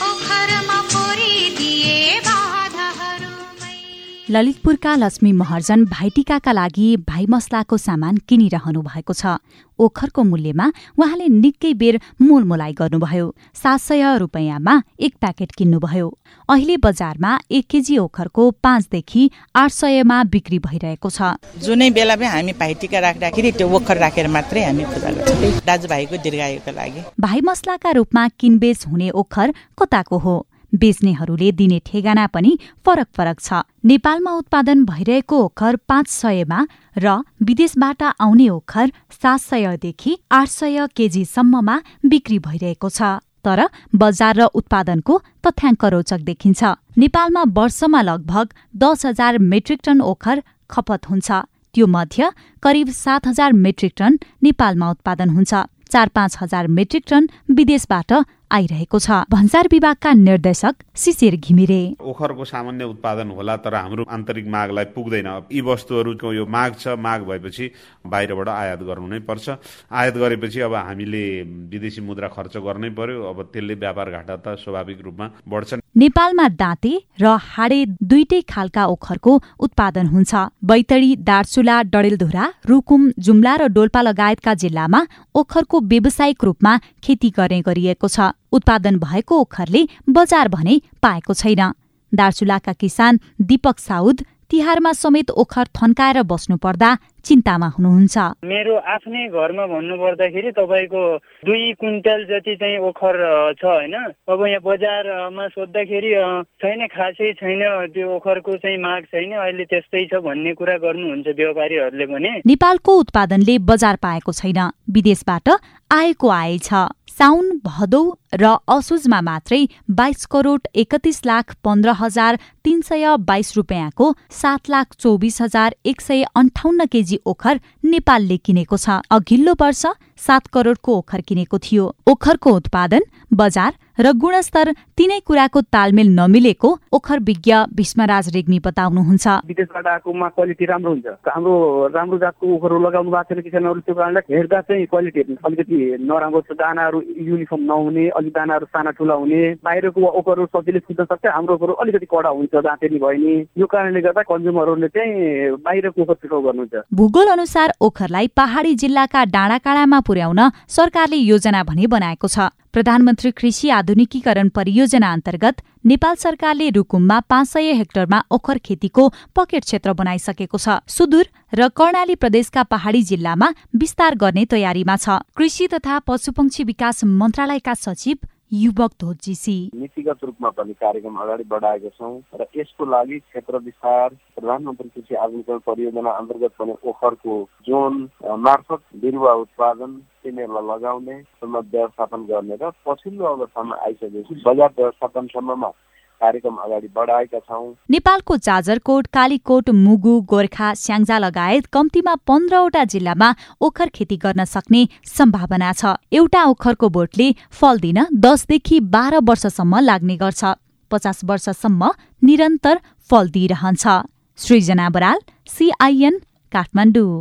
Oh. ललितपुरका Lakshmi Maharjan भाइटिकाका लागि भाइ मसलाको सामान किनिरहनु भएको छ। ओखरको मूल्यमा उहाँले निकै बेर मोलमोलाइ गर्नुभयो। सात सय रुपियाँमा एक प्याकेट किन्नुभयो। अहिले बजारमा एक केजी ओखरको पाँचदेखि आठ सयमा बिक्री भइरहेको छ। जुनै बेला पनि हामी भाइटिका राख्दाखेरि त्यो ओखर राखेर मात्रै हामी पूजा गर्छौँ। दाजुभाइको दीर्घायुको लागि। भाइ मसलाका रूपमा किनबेच हुने ओखर कताको हो? बेच्नेहरूले दिने ठेगाना पनि फरक फरक छ। नेपालमा उत्पादन भइरहेको ओखर पाँच सयमा र विदेशबाट आउने ओखर सात सयदेखि आठ सय केजीसम्ममा बिक्री भइरहेको छ। तर बजार र उत्पादनको तथ्याङ्क रोचक देखिन्छ। नेपालमा वर्षमा लगभग दस हजार मेट्रिक टन ओखर खपत हुन्छ। त्यो मध्य करिब सात हजार मेट्रिक टन नेपालमा उत्पादन हुन्छ। चार पाँच हजार मेट्रिक टन विदेशबाट आइरहेको छ। भन्सार विभागका निर्देशक शिशिर घिमिरे। ओखरको सामान्य उत्पादन होला तर हाम्रो आन्तरिक मागलाई पुग्दैन। यी वस्तुहरूको यो माग छ माग भएपछि बाहिरबाट आयात गर्नु नै पर्छ। आयात गरेपछि अब हामीले विदेशी मुद्रा खर्च गर्नै पर्यो। अब त्यसले व्यापार घाटा त स्वाभाविक रूपमा बढ्छ। नेपालमा दाँते र हाडे दुईटै खालका ओखरको उत्पादन हुन्छ। बैतडी दार्चुला डडेलधुरा रुकुम जुम्ला र डोल्पा लगायतका जिल्लामा ओखरको व्यावसायिक रूपमा खेती गर्ने गरिएको छ। उत्पादन भएको ओखरले बजार भने पाएको छैन। दार्चुलाका किसान दीपक साउद तिहारमा समेत ओखर थन्काएर बस्नु पर्दा चिन्तामा हुनुहुन्छ? मेरो आफ्नै घरमा भन्नु पर्दाखेरि तपाईँको दुई कुइन्टल जति चाहिँ ओखर छ होइन अब यहाँ बजारमा सोद्धाखेरि छैन खासै छैन त्यो ओखरको चाहिँ माग छैन अहिले त्यस्तै छ भन्ने कुरा गर्नुहुन्छ व्यापारीहरूले भने। नेपालको उत्पादनले बजार पाएको छैन विदेशबाट आएको आए छ। साउन भदौ र असुजमा मात्रै बाइस करोड एकतिस लाख पन्ध्र हजार तीन सय बाइस रुपियाँको सात लाख चौबिस हजार एक सय अन्ठाउन्न केजी ओखर नेपालले किनेको छ। अघिल्लो वर्ष सात करोडको ओखर किनेको थियो। ओखरको उत्पादन बजार र गुणस्तर तिनै कुराको तालमेल नमिलेको ओखर विज्ञ भीष्मराज रेग्मी बताउनुहुन्छ। विदेशबाट आएकोमा क्वालिटी राम्रो हुन्छ। हाम्रो राम्रो जातको ओखरहरू लगाउनु भएको छैन किसानहरू त्यो कारणले हेर्दा चाहिँ क्वालिटी अलिकति नराम्रो छ। दानाहरू युनिफर्म नहुने अलिक दानाहरू साना ठुला हुने बाहिरको ओखरहरू सजिलै फुट्न सक्छ हाम्रो ओखरहरू अलिकति कडा हुन्छ। दाँतेनी भयो नि यो कारणले गर्दा कन्ज्युमरहरूले चाहिँ बाहिरको ओखर प्रिफर गर्नुहुन्छ। भूगोल अनुसार ओखरलाई पहाडी जिल्लाका डाँडाकाँडामा पुर्याउन सरकारले योजना भने बनाएको छ। प्रधानमन्त्री कृषि आधुनिकीकरण परियोजना अन्तर्गत नेपाल सरकारले रुकुममा पाँच सय हेक्टरमा ओखर खेतीको पकेट क्षेत्र बनाइसकेको छ। सुदूर र कर्णाली प्रदेशका पहाडी जिल्लामा विस्तार गर्ने तयारीमा छ। कृषि तथा पशुपक्षी विकास मन्त्रालयका सचिव युवक धोजीसी। नीतिगत रूपमा पनि कार्यक्रम अगाडि बढाएका छौँ र यसको लागि क्षेत्र विस्तार प्रधानमन्त्री कृषि आधुनिकरण परियोजना अन्तर्गत पनि ओखरको जोन मार्फत बिरुवा उत्पादन तिनीहरूलाई लगाउने व्यवस्थापन गर्ने र पछिल्लो अवस्थामा आइसकेपछि बजार व्यवस्थापनसम्ममा कार्यक्रम अगाडि बढाएका छौँ। नेपालको जाजरकोट कालीकोट मुगु गोर्खा स्याङ्जा लगायत कम्तीमा पन्ध्रवटा जिल्लामा ओखर खेती गर्न सक्ने सम्भावना छ। एउटा ओखरको बोटले फल दिन दसदेखि बाह्र वर्षसम्म लाग्ने गर्छ। पचास वर्षसम्म निरन्तर फल दिइरहन्छ। सृजना बराल सिआइएन काठमाडौँ।